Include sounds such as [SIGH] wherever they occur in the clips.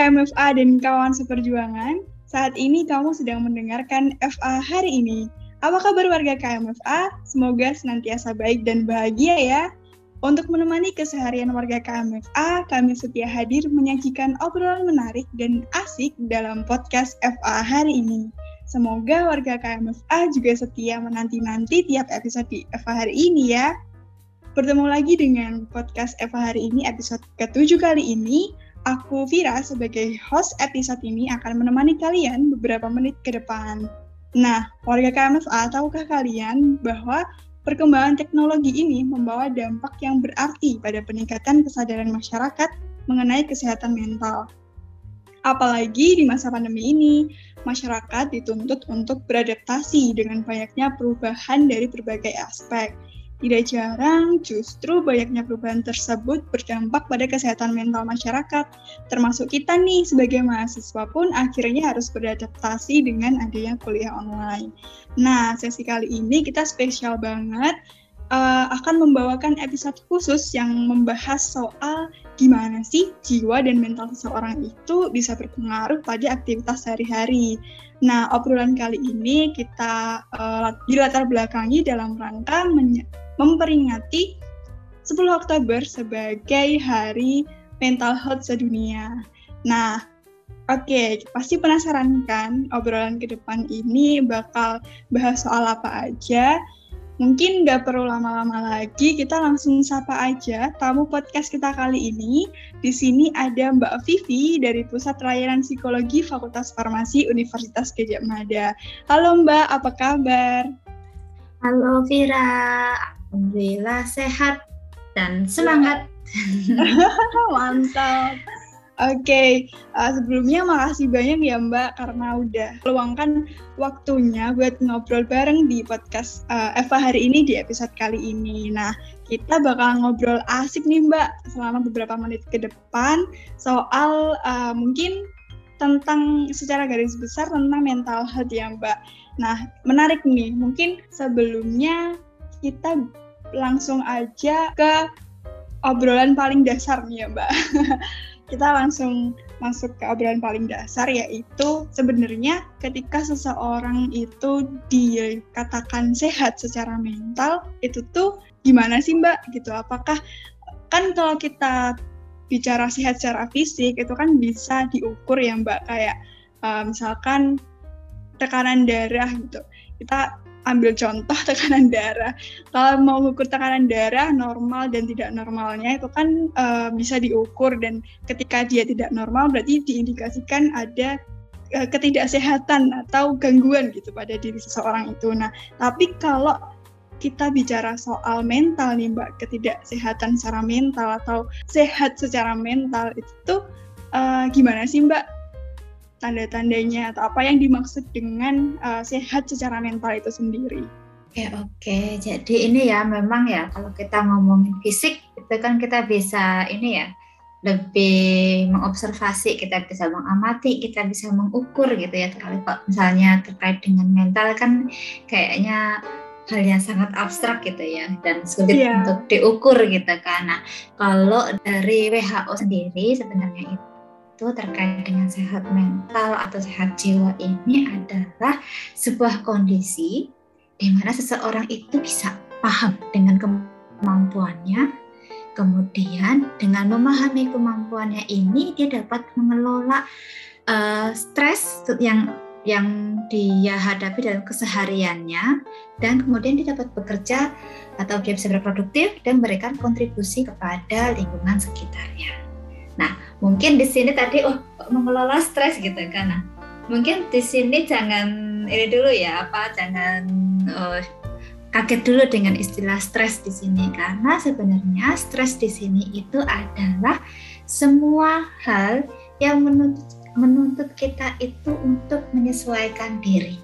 KMFA dan kawan seperjuangan, saat ini kamu sedang mendengarkan FA hari ini. Apa kabar warga KMFA? Semoga senantiasa baik dan bahagia ya. Untuk menemani keseharian warga KMFA, kami setia hadir menyajikan obrolan menarik dan asik dalam podcast FA hari ini. Semoga warga KMFA juga setia menanti-nanti tiap episode di FA hari ini ya. Bertemu lagi dengan podcast FA hari ini episode ke-7 kali ini Aku Vira sebagai host episode ini akan menemani kalian beberapa menit ke depan. Nah, warga KMFA, tahukah kalian bahwa perkembangan teknologi ini membawa dampak yang berarti pada peningkatan kesadaran masyarakat mengenai kesehatan mental. Apalagi di masa pandemi ini, masyarakat dituntut untuk beradaptasi dengan banyaknya perubahan dari berbagai aspek, tidak jarang justru banyaknya perubahan tersebut berdampak pada kesehatan mental masyarakat, termasuk kita nih sebagai mahasiswa pun akhirnya harus beradaptasi dengan adanya kuliah online. Nah, sesi kali ini kita spesial banget uh, akan membawakan episode khusus yang membahas soal gimana sih jiwa dan mental seseorang itu bisa berpengaruh pada aktivitas sehari-hari. Nah, obrolan kali ini kita uh, dilatar belakangi dalam rangka memperingati 10 Oktober sebagai Hari Mental Health Sedunia. Nah, oke, okay, pasti penasaran kan obrolan ke depan ini bakal bahas soal apa aja. Mungkin nggak perlu lama-lama lagi, kita langsung sapa aja tamu podcast kita kali ini. Di sini ada Mbak Vivi dari Pusat Layanan Psikologi Fakultas Farmasi Universitas Gajah Mada. Halo Mbak, apa kabar? Halo Vira, Alhamdulillah sehat dan semangat. [LAUGHS] Mantap. Oke, okay. uh, sebelumnya makasih banyak ya Mbak karena udah meluangkan waktunya buat ngobrol bareng di podcast uh, Eva hari ini di episode kali ini. Nah, kita bakal ngobrol asik nih Mbak selama beberapa menit ke depan soal uh, mungkin tentang secara garis besar tentang mental health ya Mbak. Nah, menarik nih. Mungkin sebelumnya kita langsung aja ke obrolan paling dasar nih ya Mbak. [LAUGHS] kita langsung masuk ke obrolan paling dasar yaitu sebenarnya ketika seseorang itu dikatakan sehat secara mental itu tuh gimana sih Mbak gitu apakah kan kalau kita bicara sehat secara fisik itu kan bisa diukur ya Mbak kayak uh, misalkan tekanan darah gitu kita ambil contoh [LAUGHS] tekanan darah. Kalau mau ukur tekanan darah normal dan tidak normalnya itu kan uh, bisa diukur dan ketika dia tidak normal berarti diindikasikan ada uh, ketidaksehatan atau gangguan gitu pada diri seseorang itu. Nah, tapi kalau kita bicara soal mental nih Mbak, ketidaksehatan secara mental atau sehat secara mental itu uh, gimana sih Mbak tanda-tandanya atau apa yang dimaksud dengan uh, sehat secara mental itu sendiri. Oke, oke. Jadi ini ya memang ya kalau kita ngomongin fisik itu kan kita bisa ini ya lebih mengobservasi, kita bisa mengamati, kita bisa mengukur gitu ya. Kalau misalnya terkait dengan mental kan kayaknya hal yang sangat abstrak gitu ya dan sulit yeah. untuk diukur gitu kan. Nah, kalau dari WHO sendiri sebenarnya itu itu terkait dengan sehat mental atau sehat jiwa ini adalah sebuah kondisi di mana seseorang itu bisa paham dengan kemampuannya, kemudian dengan memahami kemampuannya ini dia dapat mengelola uh, stres yang yang dia hadapi dalam kesehariannya dan kemudian dia dapat bekerja atau dia bisa berproduktif dan memberikan kontribusi kepada lingkungan sekitarnya. Nah, mungkin di sini tadi oh mengelola stres gitu kan. Nah, mungkin di sini jangan ini dulu ya apa jangan oh, kaget dulu dengan istilah stres di sini karena sebenarnya stres di sini itu adalah semua hal yang menuntut menuntut kita itu untuk menyesuaikan diri.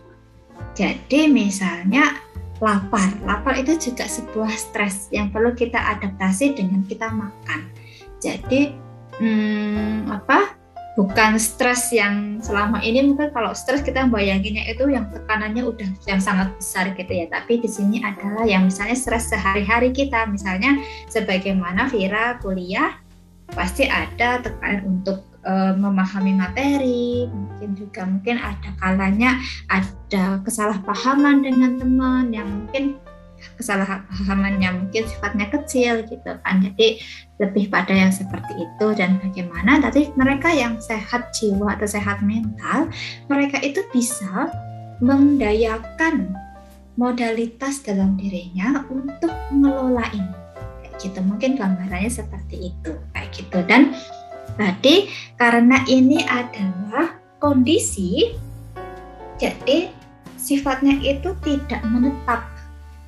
Jadi misalnya lapar, lapar itu juga sebuah stres yang perlu kita adaptasi dengan kita makan. Jadi hmm, apa? Bukan stres yang selama ini mungkin kalau stres kita bayanginnya itu yang tekanannya udah yang sangat besar gitu ya. Tapi di sini adalah yang misalnya stres sehari-hari kita. Misalnya sebagaimana Vira kuliah pasti ada tekanan untuk uh, memahami materi, mungkin juga mungkin ada kalanya ada kesalahpahaman dengan teman yang mungkin kesalahpahamannya mungkin sifatnya kecil gitu kan. Jadi lebih pada yang seperti itu dan bagaimana. Tapi mereka yang sehat jiwa atau sehat mental mereka itu bisa mendayakan modalitas dalam dirinya untuk mengelola ini. Kayak gitu. Mungkin gambarannya seperti itu. Kayak gitu. Dan tadi karena ini adalah kondisi jadi sifatnya itu tidak menetap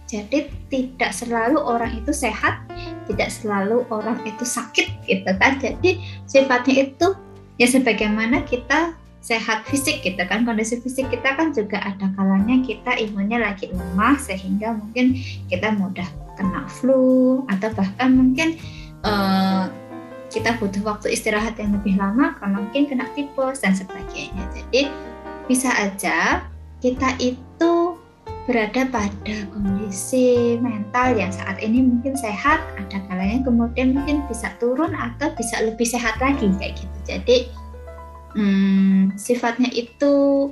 jadi tidak selalu orang itu sehat, tidak selalu orang itu sakit gitu kan. Jadi sifatnya itu ya sebagaimana kita sehat fisik gitu kan kondisi fisik kita kan juga ada kalanya kita imunnya lagi lemah sehingga mungkin kita mudah kena flu atau bahkan mungkin uh, kita butuh waktu istirahat yang lebih lama karena mungkin kena tipes dan sebagainya jadi bisa aja kita itu berada pada kondisi mental yang saat ini mungkin sehat, ada kalanya kemudian mungkin bisa turun atau bisa lebih sehat lagi kayak gitu. Jadi hmm, sifatnya itu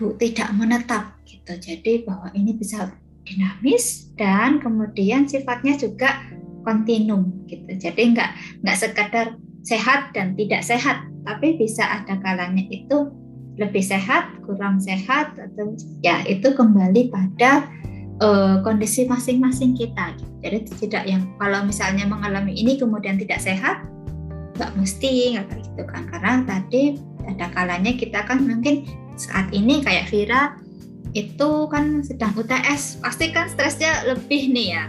bu tidak menetap gitu. Jadi bahwa ini bisa dinamis dan kemudian sifatnya juga kontinum gitu. Jadi nggak nggak sekadar sehat dan tidak sehat, tapi bisa ada kalanya itu lebih sehat, kurang sehat, atau ya itu kembali pada uh, kondisi masing-masing kita. Jadi tidak yang kalau misalnya mengalami ini kemudian tidak sehat, nggak mesti nggak gitu kan? Karena tadi ada kalanya kita kan mungkin saat ini kayak Vira itu kan sedang UTS, pasti kan stresnya lebih nih ya,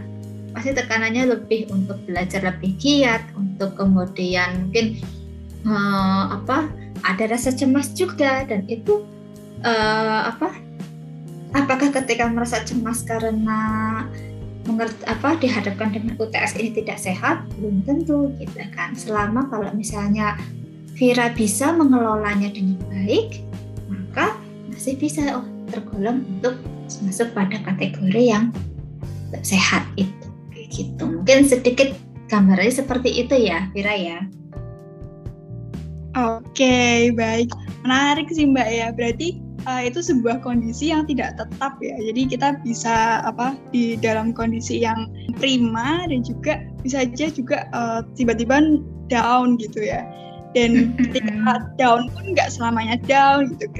pasti tekanannya lebih untuk belajar lebih giat, untuk kemudian mungkin uh, apa ada rasa cemas juga dan itu uh, apa? Apakah ketika merasa cemas karena mengerti apa dihadapkan dengan UTS ini tidak sehat? Belum tentu gitu kan. Selama kalau misalnya Vira bisa mengelolanya dengan baik maka masih bisa oh, tergolong untuk masuk pada kategori yang sehat itu. Kayak gitu. Mungkin sedikit gambarnya seperti itu ya Vira ya Oke, baik. Menarik sih Mbak ya. Berarti uh, itu sebuah kondisi yang tidak tetap ya. Jadi kita bisa apa di dalam kondisi yang prima dan juga bisa aja juga uh, tiba-tiba down gitu ya. Dan [LAUGHS] ketika down pun nggak selamanya down gitu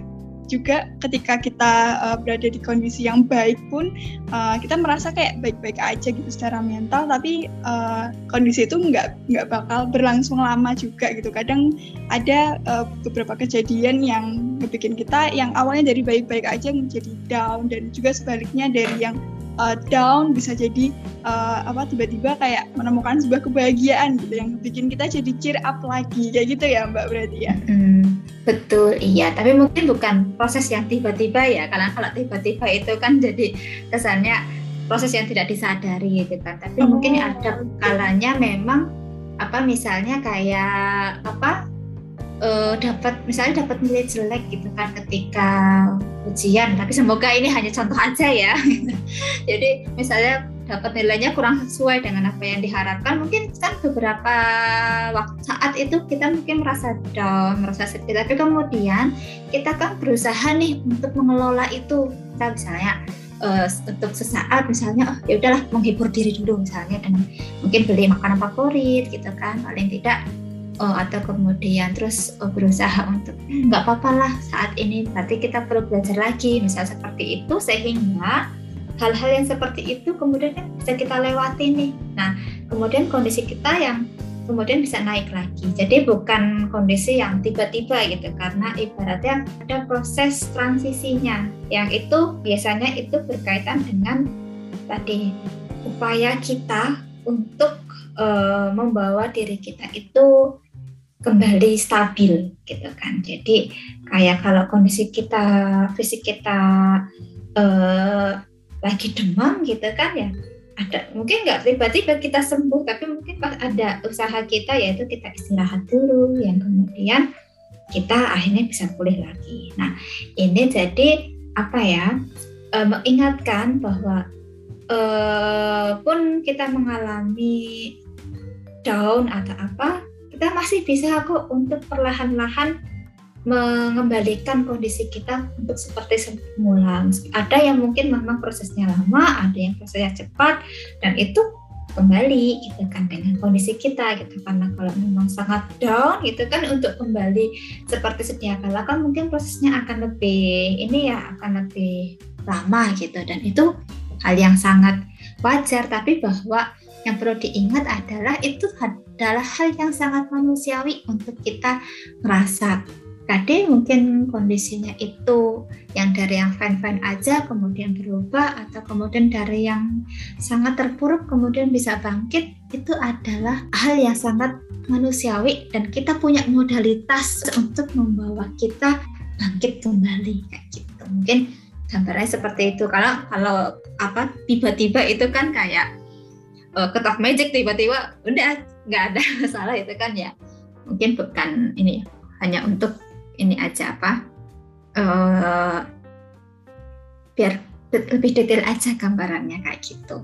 juga ketika kita uh, berada di kondisi yang baik pun uh, kita merasa kayak baik-baik aja gitu secara mental tapi uh, kondisi itu nggak nggak bakal berlangsung lama juga gitu. Kadang ada uh, beberapa kejadian yang ngebikin kita yang awalnya dari baik-baik aja menjadi down dan juga sebaliknya dari yang uh, down bisa jadi uh, apa tiba-tiba kayak menemukan sebuah kebahagiaan gitu yang bikin kita jadi cheer up lagi kayak gitu ya Mbak berarti ya. Hmm, betul iya tapi mungkin bukan proses yang tiba-tiba ya karena kalau tiba-tiba itu kan jadi kesannya proses yang tidak disadari gitu kan tapi oh. mungkin ada kalanya memang apa misalnya kayak apa uh, dapat misalnya dapat nilai jelek gitu kan ketika ujian. Tapi semoga ini hanya contoh aja ya. [LAUGHS] Jadi misalnya dapat nilainya kurang sesuai dengan apa yang diharapkan mungkin kan beberapa waktu saat itu kita mungkin merasa down merasa sedih. Tapi kemudian kita kan berusaha nih untuk mengelola itu. Kita misalnya uh, untuk sesaat misalnya oh ya udahlah menghibur diri dulu misalnya dengan mungkin beli makanan favorit gitu kan. Paling tidak oh, atau kemudian terus oh, berusaha untuk nggak apa-apa lah saat ini berarti kita perlu belajar lagi. Misal seperti itu sehingga hal-hal yang seperti itu kemudian kan bisa kita lewati nih. Nah kemudian kondisi kita yang kemudian bisa naik lagi. Jadi bukan kondisi yang tiba-tiba gitu karena ibaratnya ada proses transisinya. Yang itu biasanya itu berkaitan dengan tadi upaya kita untuk uh, membawa diri kita itu kembali stabil gitu kan. Jadi kayak kalau kondisi kita fisik kita uh, lagi demam gitu kan ya ada mungkin nggak tiba-tiba kita sembuh tapi mungkin pas ada usaha kita yaitu kita istirahat dulu yang kemudian kita akhirnya bisa pulih lagi. Nah ini jadi apa ya uh, mengingatkan bahwa uh, pun kita mengalami down atau apa kita masih bisa kok untuk perlahan-lahan mengembalikan kondisi kita untuk seperti semula. Ada yang mungkin memang prosesnya lama, ada yang prosesnya cepat, dan itu kembali gitu kan dengan kondisi kita gitu karena kalau memang sangat down gitu kan untuk kembali seperti sedia kala kan mungkin prosesnya akan lebih ini ya akan lebih lama gitu dan itu hal yang sangat wajar tapi bahwa yang perlu diingat adalah itu adalah hal yang sangat manusiawi untuk kita merasa. Tadi mungkin kondisinya itu yang dari yang fine-fine aja kemudian berubah atau kemudian dari yang sangat terpuruk kemudian bisa bangkit itu adalah hal yang sangat manusiawi dan kita punya modalitas untuk membawa kita bangkit kembali kayak gitu. Mungkin gambarnya seperti itu. Kalau kalau apa tiba-tiba itu kan kayak uh, magic tiba-tiba udah nggak ada [LAUGHS] masalah itu kan ya mungkin bukan ini hanya untuk ini aja apa uh, biar lebih detail aja gambarannya kayak gitu.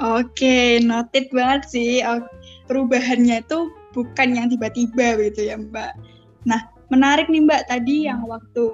Oke, noted banget sih. Perubahannya itu bukan yang tiba-tiba gitu ya Mbak. Nah, menarik nih Mbak tadi yang waktu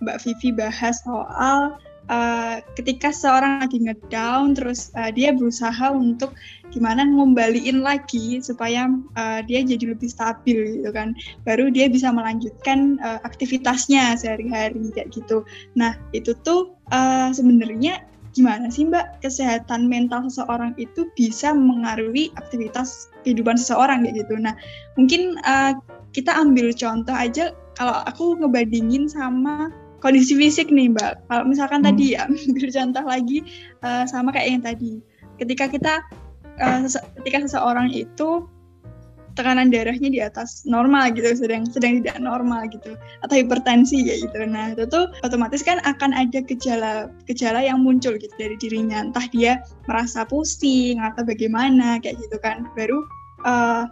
Mbak Vivi bahas soal uh, ketika seorang lagi ngedown terus uh, dia berusaha untuk gimana ngembaliin lagi supaya uh, dia jadi lebih stabil gitu kan. Baru dia bisa melanjutkan uh, aktivitasnya sehari-hari kayak gitu. Nah itu tuh uh, sebenarnya gimana sih mbak? Kesehatan mental seseorang itu bisa mengaruhi aktivitas kehidupan seseorang kayak gitu. Nah mungkin uh, kita ambil contoh aja. Kalau aku ngebandingin sama kondisi fisik nih mbak. Kalau misalkan hmm. tadi ya [LAUGHS] contoh lagi uh, sama kayak yang tadi. Ketika kita uh, ketika seseorang itu tekanan darahnya di atas normal gitu sedang sedang tidak normal gitu atau hipertensi ya gitu. Nah itu tuh otomatis kan akan ada gejala gejala yang muncul gitu dari dirinya. Entah dia merasa pusing atau bagaimana kayak gitu kan. Baru uh,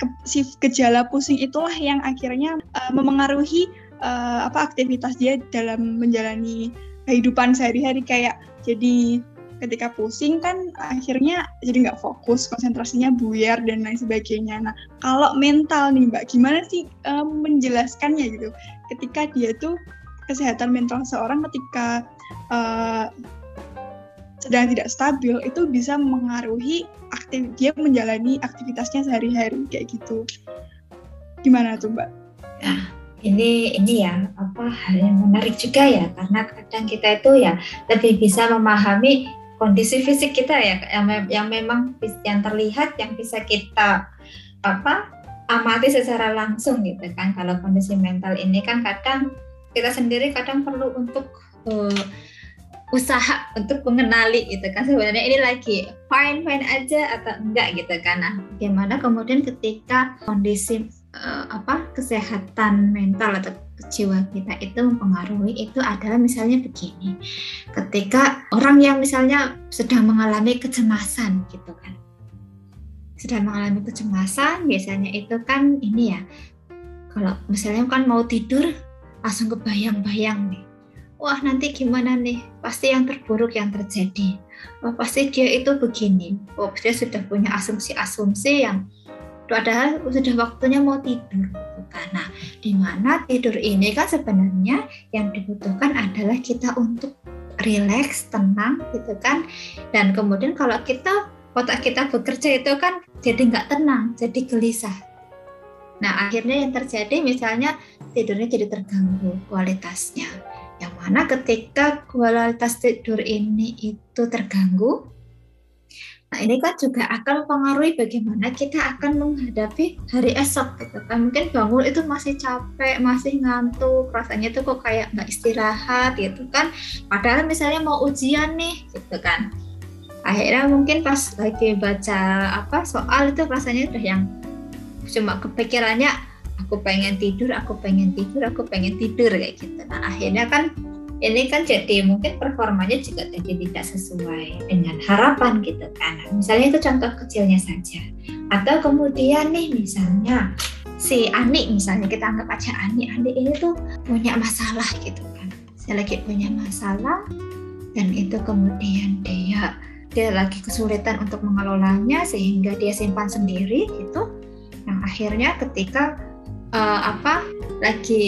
ke, si gejala pusing itulah yang akhirnya uh, memengaruhi uh, apa aktivitas dia dalam menjalani kehidupan sehari-hari kayak jadi ketika pusing kan akhirnya jadi nggak fokus, konsentrasinya buyar dan lain sebagainya. Nah, kalau mental nih Mbak, gimana sih um, menjelaskannya gitu? Ketika dia tuh kesehatan mental seorang ketika uh, sedang tidak stabil itu bisa mengaruhi aktif dia menjalani aktivitasnya sehari-hari kayak gitu. Gimana tuh Mbak? Nah, ini ini ya apa hal yang menarik juga ya. Karena kadang kita itu ya lebih bisa memahami kondisi fisik kita ya yang, yang memang yang terlihat yang bisa kita apa amati secara langsung gitu kan. Kalau kondisi mental ini kan kadang kita sendiri kadang perlu untuk uh, usaha untuk mengenali gitu kan sebenarnya. Ini lagi fine fine aja atau enggak gitu kan. Nah bagaimana kemudian ketika kondisi uh, apa kesehatan mental atau jiwa kita itu mempengaruhi itu adalah misalnya begini. Ketika orang yang misalnya sedang mengalami kecemasan gitu kan. Sedang mengalami kecemasan biasanya itu kan ini ya. Kalau misalnya kan mau tidur langsung kebayang-bayang nih. Wah nanti gimana nih? Pasti yang terburuk yang terjadi. Wah pasti dia itu begini. Oh dia sudah punya asumsi-asumsi yang padahal sudah waktunya mau tidur Nah, di mana tidur ini kan sebenarnya yang dibutuhkan adalah kita untuk rileks, tenang gitu kan. Dan kemudian kalau kita otak kita bekerja itu kan jadi nggak tenang, jadi gelisah. Nah, akhirnya yang terjadi misalnya tidurnya jadi terganggu kualitasnya. Yang mana ketika kualitas tidur ini itu terganggu, Nah ini kan juga akan mempengaruhi bagaimana kita akan menghadapi hari esok gitu kan. Mungkin bangun itu masih capek, masih ngantuk, rasanya tuh kok kayak nggak istirahat gitu kan. Padahal misalnya mau ujian nih gitu kan. Akhirnya mungkin pas lagi baca apa soal itu rasanya udah yang cuma kepikirannya aku pengen tidur, aku pengen tidur, aku pengen tidur kayak gitu. Nah akhirnya kan ini kan jadi mungkin performanya juga jadi tidak sesuai dengan harapan gitu kan. Misalnya itu contoh kecilnya saja. Atau kemudian nih misalnya si Ani misalnya kita anggap aja Ani, Ani ini tuh punya masalah gitu kan. Saya lagi punya masalah dan itu kemudian dia dia lagi kesulitan untuk mengelolanya sehingga dia simpan sendiri gitu. Yang akhirnya ketika uh, apa lagi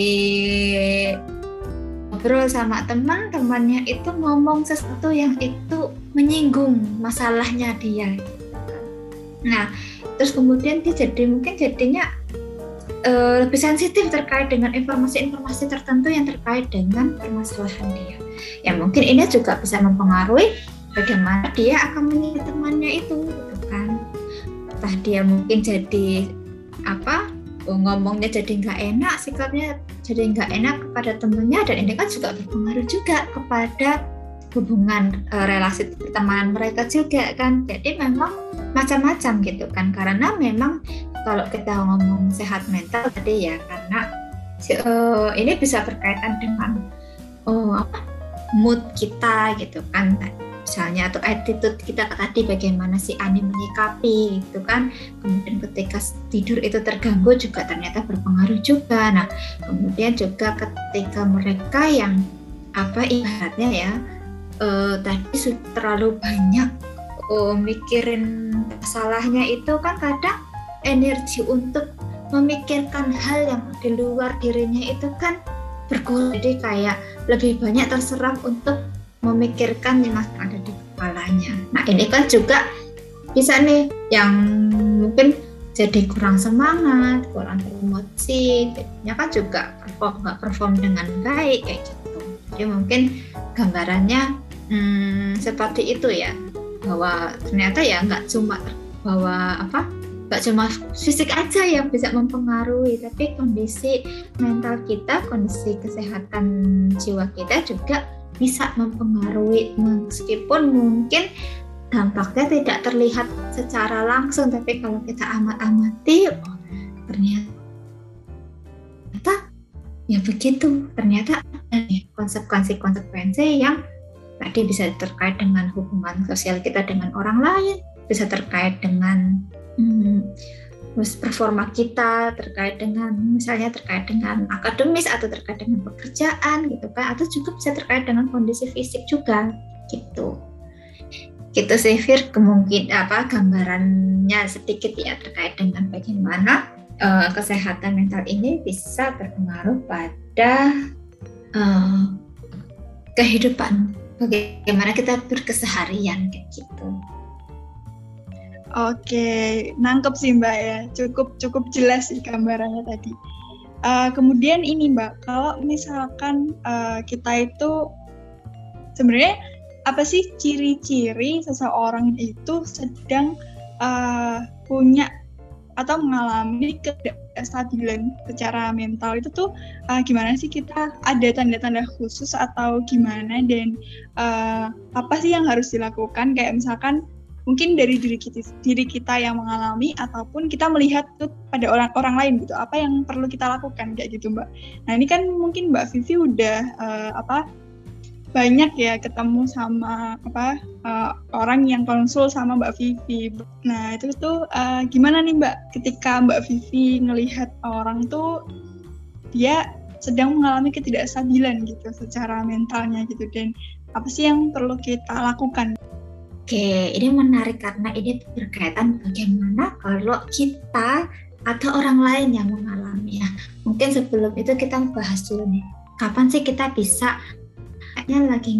ngobrol sama teman temannya itu ngomong sesuatu yang itu menyinggung masalahnya dia. Nah terus kemudian dia jadi mungkin jadinya uh, lebih sensitif terkait dengan informasi-informasi tertentu yang terkait dengan permasalahan dia. Ya mungkin ini juga bisa mempengaruhi bagaimana dia akan menilai temannya itu gitu kan. Entah dia mungkin jadi apa ngomongnya jadi nggak enak sikapnya jadi nggak enak kepada temennya dan ini kan juga berpengaruh juga kepada hubungan e, relasi pertemanan mereka juga kan. Jadi memang macam-macam gitu kan. Karena memang kalau kita ngomong sehat mental tadi ya karena e, ini bisa berkaitan dengan oh mood kita gitu kan misalnya atau attitude kita tadi bagaimana si Ani menyikapi gitu kan. Kemudian ketika tidur itu terganggu juga ternyata berpengaruh juga. Nah kemudian juga ketika mereka yang apa ibaratnya ya uh, tadi terlalu banyak uh, mikirin masalahnya itu kan kadang energi untuk memikirkan hal yang di luar dirinya itu kan berkurang. Jadi kayak lebih banyak terserap untuk memikirkan yang ada di kepalanya. Nah ini kan juga bisa nih yang mungkin jadi kurang semangat, kurang termotivasi, jadinya kan juga perform nggak perform dengan baik kayak gitu. Jadi mungkin gambarannya hmm, seperti itu ya, bahwa ternyata ya nggak cuma bahwa apa nggak cuma fisik aja yang bisa mempengaruhi, tapi kondisi mental kita, kondisi kesehatan jiwa kita juga bisa mempengaruhi meskipun mungkin dampaknya tidak terlihat secara langsung tapi kalau kita amat-amati oh, ternyata ya begitu. Ternyata konsekuensi-konsekuensi yang tadi bisa terkait dengan hubungan sosial kita dengan orang lain bisa terkait dengan hmm, performa kita terkait dengan misalnya terkait dengan akademis atau terkait dengan pekerjaan gitu kan atau juga bisa terkait dengan kondisi fisik juga gitu gitu sih kemungkin apa gambarannya sedikit ya terkait dengan bagaimana uh, kesehatan mental ini bisa berpengaruh pada uh, kehidupan bagaimana kita berkeseharian kayak gitu. Oke, nangkep sih Mbak ya, cukup cukup jelas sih gambarannya tadi. Uh, kemudian ini Mbak, kalau misalkan uh, kita itu sebenarnya apa sih ciri-ciri seseorang itu sedang uh, punya atau mengalami ketidakstabilan secara mental itu tuh uh, gimana sih? Kita ada tanda-tanda khusus atau gimana dan uh, apa sih yang harus dilakukan? Kayak misalkan mungkin dari diri kita, diri kita yang mengalami ataupun kita melihat tuh pada orang orang lain gitu. Apa yang perlu kita lakukan? Kayak gitu mbak. Nah ini kan mungkin mbak Vivi udah uh, apa banyak ya ketemu sama apa uh, orang yang konsul sama mbak Vivi. Nah itu tuh uh, gimana nih mbak ketika mbak Vivi ngelihat orang tuh dia sedang mengalami ketidakstabilan gitu secara mentalnya gitu dan apa sih yang perlu kita lakukan Oke, ini menarik karena ini berkaitan bagaimana kalau kita atau orang lain yang mengalaminya. Mungkin sebelum itu kita bahas dulu nih, kapan sih kita bisa kayaknya lagi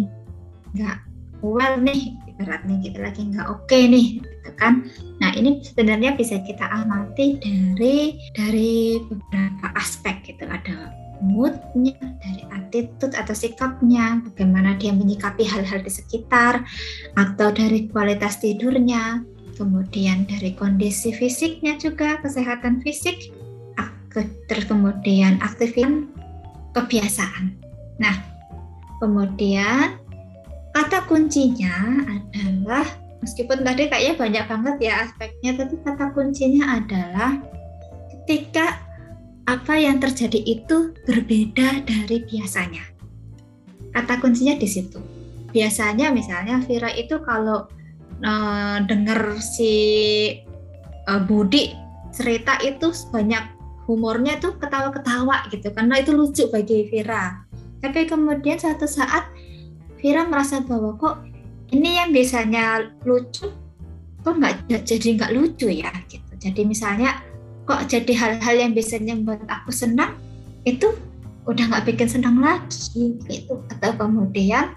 nggak well nih, beratnya kita lagi nggak oke okay nih, gitu kan? Nah ini sebenarnya bisa kita amati dari dari beberapa aspek gitu. Ada moodnya, dari attitude atau sikapnya, bagaimana dia menyikapi hal-hal di sekitar, atau dari kualitas tidurnya, kemudian dari kondisi fisiknya juga, kesehatan fisik, terus kemudian aktivitas kebiasaan. Nah, kemudian kata kuncinya adalah meskipun tadi kayaknya banyak banget ya aspeknya, tapi kata kuncinya adalah ketika apa yang terjadi itu berbeda dari biasanya. Kata kuncinya di situ. Biasanya misalnya Vira itu kalau uh, dengar si uh, Budi cerita itu banyak humornya tuh ketawa-ketawa gitu karena itu lucu bagi Vira. Tapi kemudian satu saat Vira merasa bahwa kok ini yang biasanya lucu kok nggak jadi nggak lucu ya gitu. Jadi misalnya kok jadi hal-hal yang biasanya buat aku senang? Itu udah nggak bikin senang lagi gitu. Atau kemudian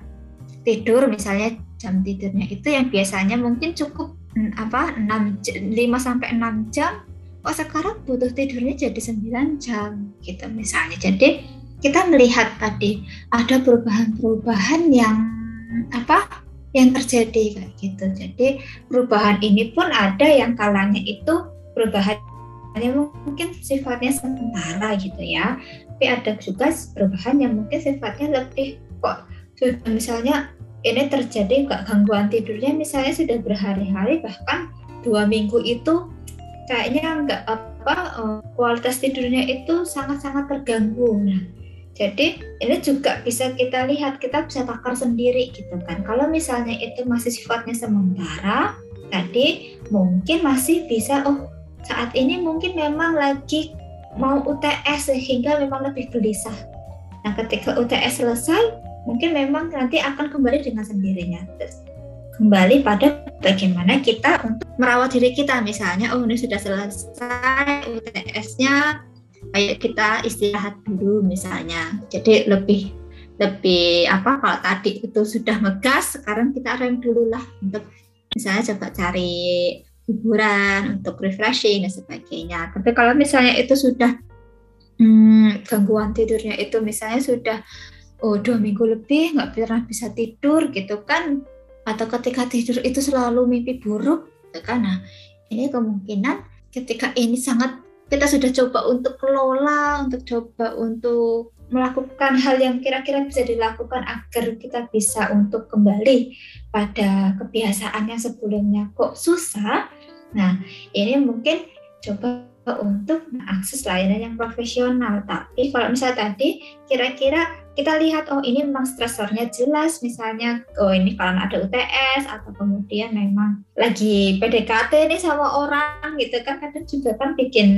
tidur misalnya jam tidurnya itu yang biasanya mungkin cukup mm, apa 6 5 sampai 6 jam. Oh sekarang butuh tidurnya jadi 9 jam gitu misalnya. Jadi kita melihat tadi ada perubahan-perubahan yang apa yang terjadi kayak gitu. Jadi perubahan ini pun ada yang kalanya itu perubahan mungkin sifatnya sementara gitu ya. Tapi ada juga perubahan yang mungkin sifatnya lebih kok sudah misalnya ini terjadi gak gangguan tidurnya misalnya sudah berhari-hari bahkan dua minggu itu kayaknya nggak apa eh, kualitas tidurnya itu sangat-sangat terganggu. Nah jadi ini juga bisa kita lihat kita bisa takar sendiri gitu kan. Kalau misalnya itu masih sifatnya sementara tadi mungkin masih bisa oh saat ini mungkin memang lagi mau UTS sehingga memang lebih gelisah. Nah, ketika UTS selesai, mungkin memang nanti akan kembali dengan sendirinya. Kembali pada bagaimana kita untuk merawat diri kita misalnya oh ini sudah selesai UTS-nya kayak kita istirahat dulu misalnya jadi lebih lebih apa kalau tadi itu sudah ngegas sekarang kita rem dulu lah untuk misalnya coba cari hiburan, untuk refreshing dan sebagainya. Tapi kalau misalnya itu sudah hmm, gangguan tidurnya itu misalnya sudah oh dua minggu lebih nggak pernah bisa tidur gitu kan, atau ketika tidur itu selalu mimpi buruk, gitu kan? Nah ini kemungkinan ketika ini sangat kita sudah coba untuk kelola, untuk coba untuk melakukan hal yang kira-kira bisa dilakukan agar kita bisa untuk kembali pada kebiasaan yang sebelumnya kok susah. Nah, ini mungkin coba untuk mengakses layanan yang profesional. Tapi kalau misalnya tadi kira-kira kita lihat oh ini memang stresornya jelas misalnya oh ini kalau ada UTS atau kemudian memang lagi PDKT nih sama orang gitu kan kadang juga kan bikin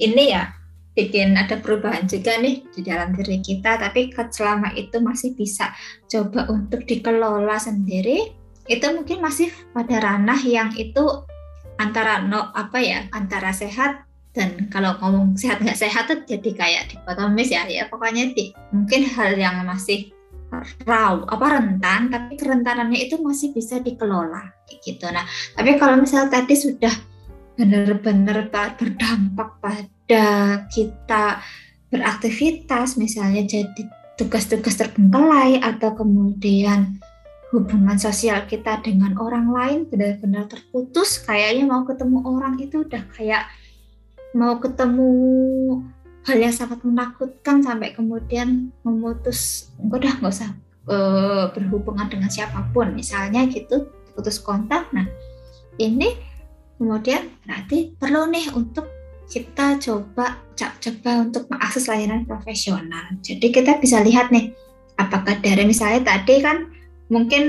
ini ya bikin ada perubahan juga nih di dalam diri kita tapi selama itu masih bisa coba untuk dikelola sendiri itu mungkin masih pada ranah yang itu antara no apa ya antara sehat dan kalau ngomong sehat nggak sehat tuh jadi kayak dikotomis ya ya pokoknya di, mungkin hal yang masih raw apa rentan tapi kerentanannya itu masih bisa dikelola gitu. Nah tapi kalau misalnya tadi sudah benar-benar berdampak pada kita beraktivitas misalnya jadi tugas-tugas terbengkalai atau kemudian hubungan sosial kita dengan orang lain benar-benar terputus kayaknya mau ketemu orang itu udah kayak mau ketemu hal yang sangat menakutkan sampai kemudian memutus udah nggak usah uh, berhubungan dengan siapa pun misalnya gitu putus kontak. Nah ini kemudian berarti perlu nih untuk kita coba coba untuk mengakses layanan profesional. Jadi kita bisa lihat nih apakah dari misalnya tadi kan mungkin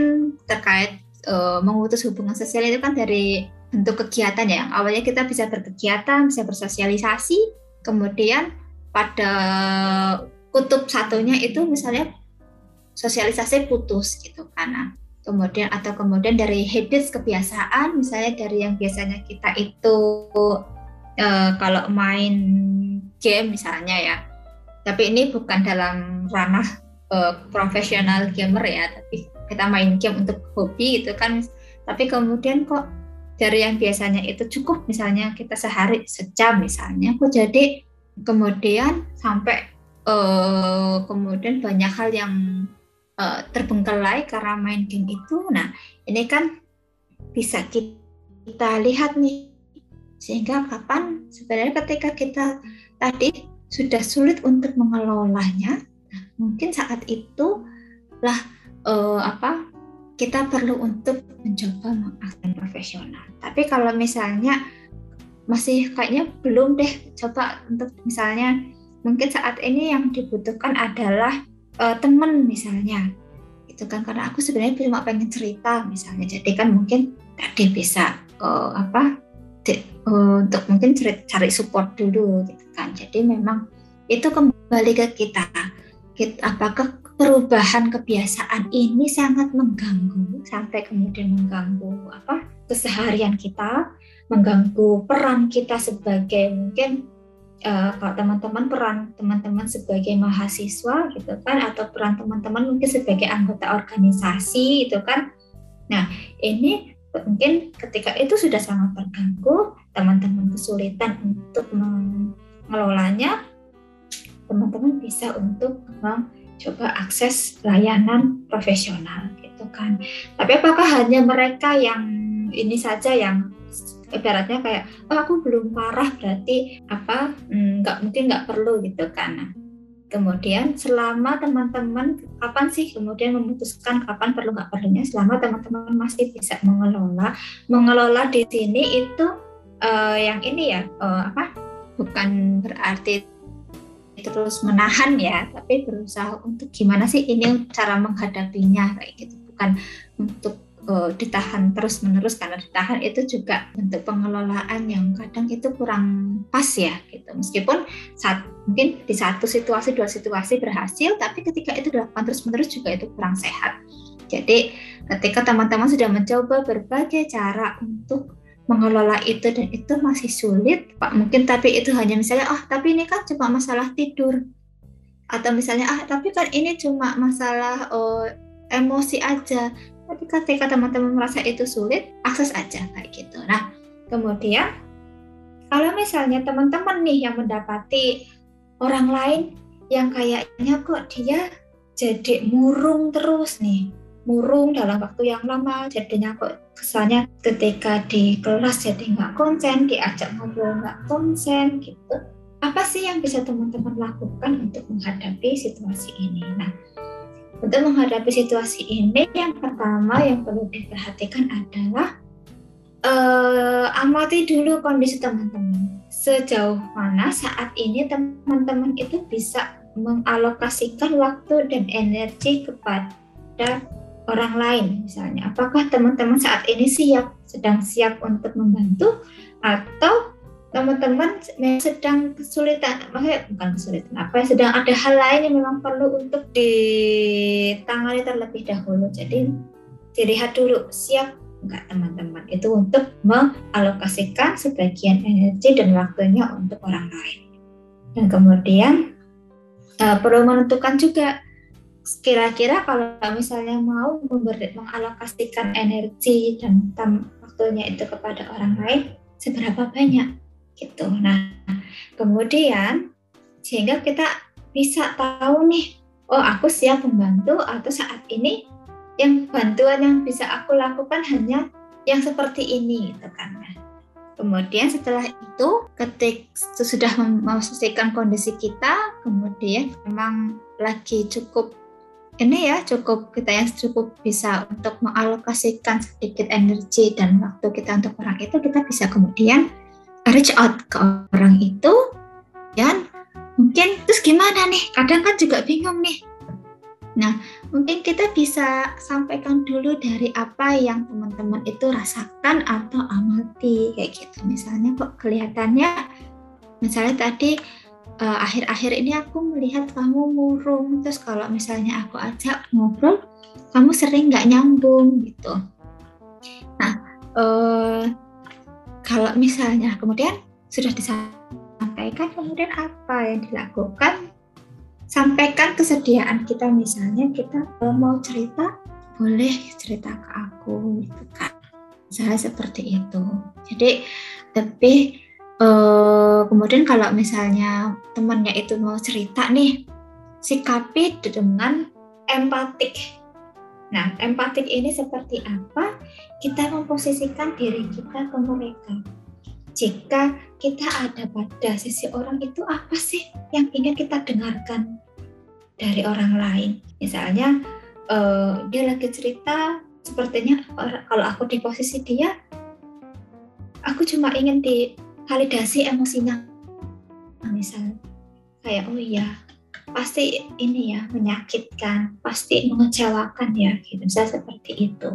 terkait uh, mengutus hubungan sosial itu kan dari bentuk kegiatan ya. Awalnya kita bisa berkegiatan, bisa bersosialisasi, kemudian pada kutub satunya itu misalnya sosialisasi putus gitu karena kemudian atau kemudian dari habits kebiasaan misalnya dari yang biasanya kita itu uh, kalau main game misalnya ya tapi ini bukan dalam ranah uh, profesional gamer ya tapi kita main game untuk hobi gitu kan tapi kemudian kok dari yang biasanya itu cukup misalnya kita sehari sejam misalnya kok jadi kemudian sampai uh, kemudian banyak hal yang uh, terbengkelai karena main game itu. Nah, ini kan bisa kita lihat nih sehingga kapan? Sebenarnya ketika kita tadi sudah sulit untuk mengelolanya, mungkin saat itu lah uh, apa kita perlu untuk mencoba mengakses profesional. Tapi kalau misalnya masih kayaknya belum deh coba untuk misalnya mungkin saat ini yang dibutuhkan adalah uh, temen misalnya. Itu kan karena aku sebenarnya cuma pengen cerita misalnya. Jadi kan mungkin tadi bisa uh, apa uh, untuk mungkin cari, cari support dulu gitu kan jadi memang itu kembali ke kita, kita apakah perubahan kebiasaan ini sangat mengganggu sampai kemudian mengganggu apa keseharian kita, mengganggu peran kita sebagai mungkin uh, kalau teman-teman peran teman-teman sebagai mahasiswa gitu kan atau peran teman-teman mungkin sebagai anggota organisasi itu kan. Nah, ini mungkin ketika itu sudah sangat terganggu, teman-teman kesulitan untuk mengelolanya, teman-teman bisa untuk mencoba akses layanan profesional gitu kan. Tapi apakah hanya mereka yang ini saja yang ibaratnya kayak oh aku belum parah berarti apa hmm, nggak mungkin nggak perlu gitu kan nah, kemudian selama teman-teman kapan sih kemudian memutuskan kapan perlu nggak perlunya selama teman-teman masih bisa mengelola mengelola di sini itu uh, yang ini ya uh, apa? Bukan berarti terus menahan ya tapi berusaha untuk gimana sih ini cara menghadapinya kayak gitu. Bukan untuk uh, ditahan terus menerus karena ditahan itu juga bentuk pengelolaan yang kadang itu kurang pas ya gitu. Meskipun saat mungkin di satu situasi dua situasi berhasil tapi ketika itu dilakukan terus menerus juga itu kurang sehat. Jadi ketika teman-teman sudah mencoba berbagai cara untuk mengelola itu dan itu masih sulit pak. Mungkin tapi itu hanya misalnya oh tapi ini kan cuma masalah tidur. Atau misalnya ah tapi kan ini cuma masalah oh, emosi aja. Tapi ketika teman-teman merasa itu sulit, akses aja kayak gitu. Nah, kemudian kalau misalnya teman-teman nih yang mendapati orang lain yang kayaknya kok dia jadi murung terus nih, murung dalam waktu yang lama, jadinya kok kesannya ketika di kelas jadi nggak konsen, diajak ngobrol nggak konsen gitu. Apa sih yang bisa teman-teman lakukan untuk menghadapi situasi ini? Nah, untuk menghadapi situasi ini, yang pertama yang perlu diperhatikan adalah uh, amati dulu kondisi teman-teman. Sejauh mana saat ini teman-teman itu bisa mengalokasikan waktu dan energi kepada orang lain misalnya. Apakah teman-teman saat ini siap, sedang siap untuk membantu atau teman-teman sedang kesulitan, maksudnya bukan kesulitan apa ya, sedang ada hal lain yang memang perlu untuk ditangani terlebih dahulu. Jadi dilihat dulu siap enggak teman-teman itu untuk mengalokasikan sebagian energi dan waktunya untuk orang lain. Dan kemudian uh, perlu menentukan juga kira-kira kalau misalnya mau memberi, mengalokasikan energi dan waktunya itu kepada orang lain seberapa banyak gitu. Nah, kemudian sehingga kita bisa tahu nih, oh aku siap membantu atau saat ini yang bantuan yang bisa aku lakukan hanya yang seperti ini gitu kan. Nah, kemudian setelah itu ketik sudah memastikan kondisi kita, kemudian memang lagi cukup ini ya cukup kita yang cukup bisa untuk mengalokasikan sedikit energi dan waktu kita untuk orang itu kita bisa kemudian reach out ke orang itu dan mungkin terus gimana nih? Kadang kan juga bingung nih. Nah mungkin kita bisa sampaikan dulu dari apa yang teman-teman itu rasakan atau amati kayak gitu. Misalnya kok kelihatannya misalnya tadi eh, akhir-akhir uh, ini aku melihat kamu murung terus kalau misalnya aku ajak ngobrol kamu sering nggak nyambung gitu nah uh, kalau misalnya kemudian sudah disampaikan, kemudian apa yang dilakukan? Sampaikan kesediaan kita misalnya kita mau cerita, boleh cerita ke aku gitu kan. Misalnya seperti itu. Jadi lebih eh, kemudian kalau misalnya temannya itu mau cerita nih, sikapi dengan empatik Nah, empatik ini seperti apa? Kita memposisikan diri kita ke mereka. Jika kita ada pada sisi orang itu apa sih yang ingin kita dengarkan dari orang lain? Misalnya uh, dia lagi cerita sepertinya kalau aku di posisi dia, aku cuma ingin divalidasi emosinya. Misal kayak oh iya pasti ini ya menyakitkan, pasti mengecewakan ya, gitu. Bisa seperti itu.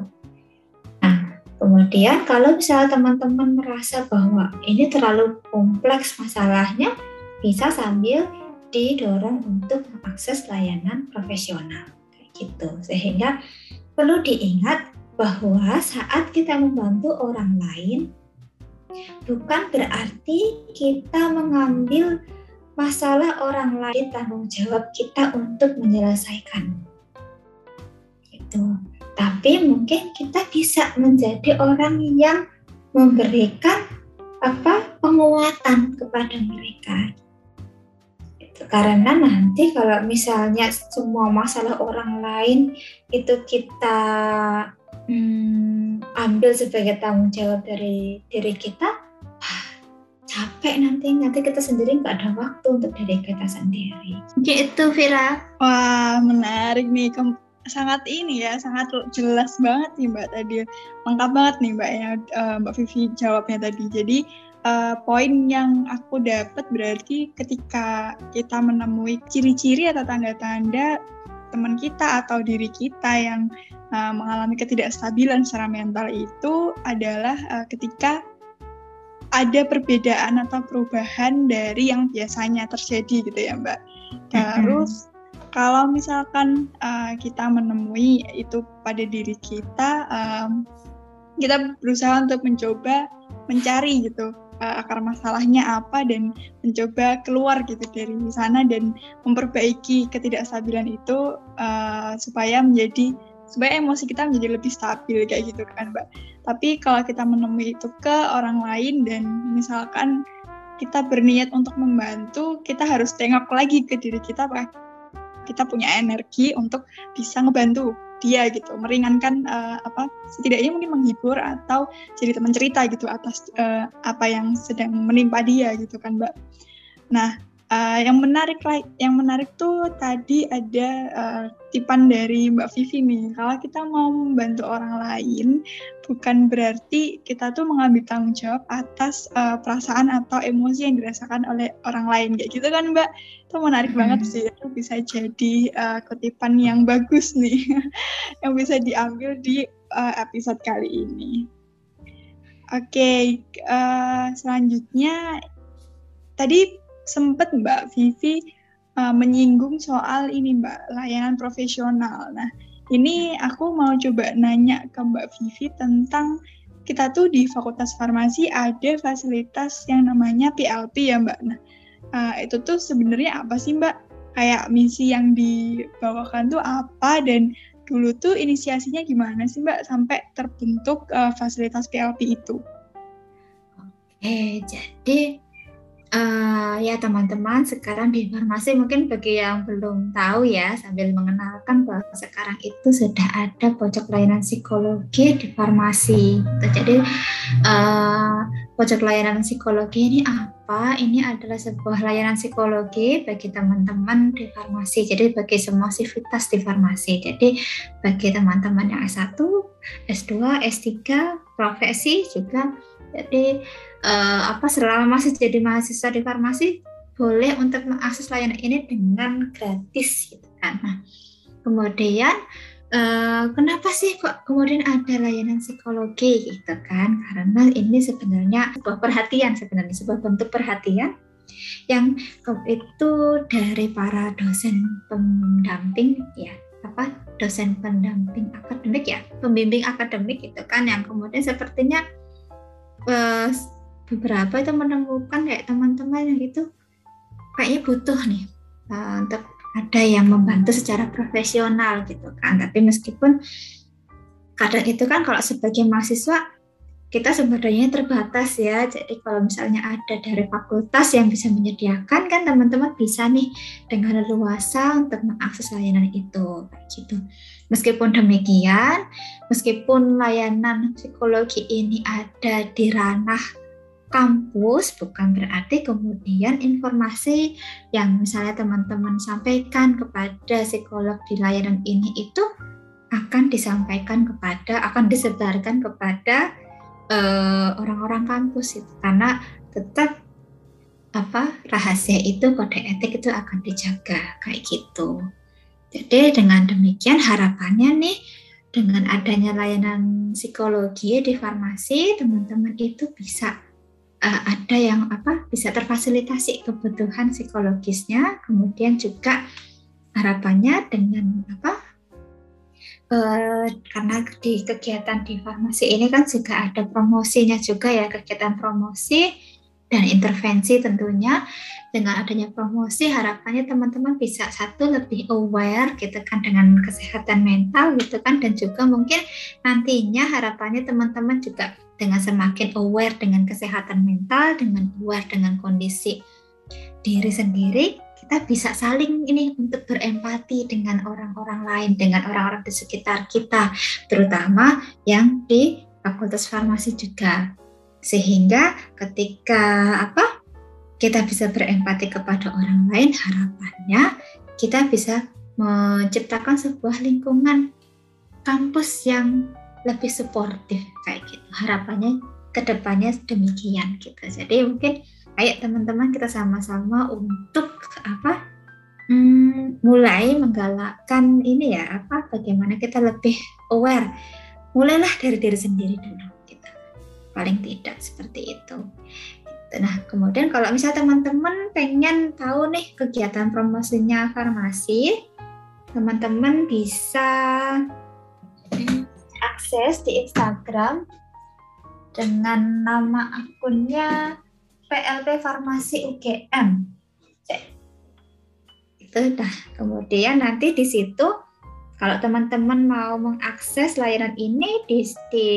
Nah, kemudian kalau misalnya teman-teman merasa bahwa ini terlalu kompleks masalahnya, bisa sambil didorong untuk mengakses layanan profesional. gitu sehingga perlu diingat bahwa saat kita membantu orang lain bukan berarti kita mengambil masalah orang lain tanggung jawab kita untuk menyelesaikan. Itu tapi mungkin kita bisa menjadi orang yang memberikan apa penguatan kepada mereka. Karena nanti kalau misalnya semua masalah orang lain itu kita hmm, ambil sebagai tanggung jawab dari diri kita. Capek nanti. Nanti kita sendiri nggak ada waktu untuk diri kita sendiri. Gitu Vira. Wah menarik nih. Sangat ini ya sangat jelas banget nih mbak tadi. Lengkap banget nih mbak ya uh, mbak Vivi jawabnya tadi. Jadi uh, poin yang aku dapat berarti ketika kita menemui ciri-ciri atau tanda-tanda teman kita atau diri kita yang uh, mengalami ketidakstabilan secara mental itu adalah uh, ketika ada perbedaan atau perubahan dari yang biasanya terjadi gitu ya Mbak. Terus kalau misalkan uh, kita menemui itu pada diri kita, um, kita berusaha untuk mencoba mencari gitu uh, akar masalahnya apa dan mencoba keluar gitu dari sana dan memperbaiki ketidakstabilan itu uh, supaya menjadi supaya emosi kita menjadi lebih stabil kayak gitu kan mbak. Tapi kalau kita menemui itu ke orang lain dan misalkan kita berniat untuk membantu kita harus tengok lagi ke diri kita apakah kita punya energi untuk bisa ngebantu dia gitu meringankan uh, apa setidaknya mungkin menghibur atau jadi teman cerita gitu atas uh, apa yang sedang menimpa dia gitu kan mbak. Nah uh, yang menarik yang menarik tuh tadi ada uh, tipan dari mbak Vivi nih. Kalau kita mau membantu orang lain bukan berarti kita tuh mengambil tanggung jawab atas uh, perasaan atau emosi yang dirasakan oleh orang lain. Kayak gitu kan mbak? Itu menarik hmm. banget sih. Itu bisa jadi uh, kutipan yang bagus nih [LAUGHS] yang bisa diambil di uh, episode kali ini. Oke okay, uh, selanjutnya tadi sempat mbak Vivi uh, menyinggung soal ini mbak layanan profesional nah ini aku mau coba nanya ke Mbak Vivi tentang kita tuh di Fakultas Farmasi ada fasilitas yang namanya PLP ya Mbak. Nah, uh, itu tuh sebenarnya apa sih Mbak? Kayak misi yang dibawakan tuh apa dan dulu tuh inisiasinya gimana sih Mbak sampai terbentuk uh, fasilitas PLP itu? Oke, jadi Uh, ya teman-teman sekarang di farmasi mungkin bagi yang belum tahu ya sambil mengenalkan bahwa sekarang itu sudah ada pojok layanan psikologi di farmasi. Jadi uh, pojok layanan psikologi ini apa? Ini adalah sebuah layanan psikologi bagi teman-teman di farmasi. Jadi bagi semua sivitas di farmasi. Jadi bagi teman-teman yang S1, S2, S3, profesi juga. Jadi uh, apa selama masih jadi mahasiswa di farmasi boleh untuk mengakses layanan ini dengan gratis gitu kan. Nah, kemudian uh, kenapa sih kok kemudian ada layanan psikologi gitu kan? Karena ini sebenarnya sebuah perhatian sebenarnya sebuah bentuk perhatian yang itu dari para dosen pendamping ya apa dosen pendamping akademik ya pembimbing akademik itu kan yang kemudian sepertinya uh, beberapa itu menemukan kayak teman-teman yang itu kayaknya butuh nih uh, untuk ada yang membantu secara profesional gitu kan. Tapi meskipun kadang itu kan kalau sebagai mahasiswa kita sebenarnya terbatas ya. Jadi kalau misalnya ada dari fakultas yang bisa menyediakan kan teman-teman bisa nih dengan leluasa untuk mengakses layanan itu gitu. Meskipun demikian meskipun layanan psikologi ini ada di ranah kampus bukan berarti kemudian informasi yang misalnya teman-teman sampaikan kepada psikolog di layanan ini itu akan disampaikan kepada akan disebarkan kepada eh, orang-orang uh, kampus itu karena tetap apa rahasia itu kode etik itu akan dijaga kayak gitu. Jadi dengan demikian harapannya nih dengan adanya layanan psikologi di farmasi teman-teman itu bisa uh, ada yang apa bisa terfasilitasi kebutuhan psikologisnya kemudian juga harapannya dengan apa uh, karena di kegiatan di farmasi ini kan juga ada promosinya juga ya kegiatan promosi dan intervensi tentunya. Dengan adanya promosi harapannya teman-teman bisa satu lebih aware gitu kan dengan kesehatan mental gitu kan dan juga mungkin nantinya harapannya teman-teman juga dengan semakin aware dengan kesehatan mental dengan aware dengan kondisi diri sendiri kita bisa saling ini untuk berempati dengan orang-orang lain dengan orang-orang di sekitar kita terutama yang di Fakultas Farmasi juga. Sehingga ketika apa kita bisa berempati kepada orang lain harapannya kita bisa menciptakan sebuah lingkungan kampus yang lebih suportif kayak gitu. Harapannya ke depannya demikian gitu. Jadi mungkin ayo teman-teman kita sama-sama untuk apa? Hmm, mulai menggalakkan ini ya apa? Bagaimana kita lebih aware. Mulailah dari diri sendiri dulu paling tidak seperti itu. Nah, kemudian kalau misalnya teman-teman pengen tahu nih kegiatan promosinya farmasi, teman-teman bisa akses di Instagram dengan nama akunnya PLP Farmasi UGM. Itu dah. Kemudian nanti di situ kalau teman-teman mau mengakses layanan ini di, di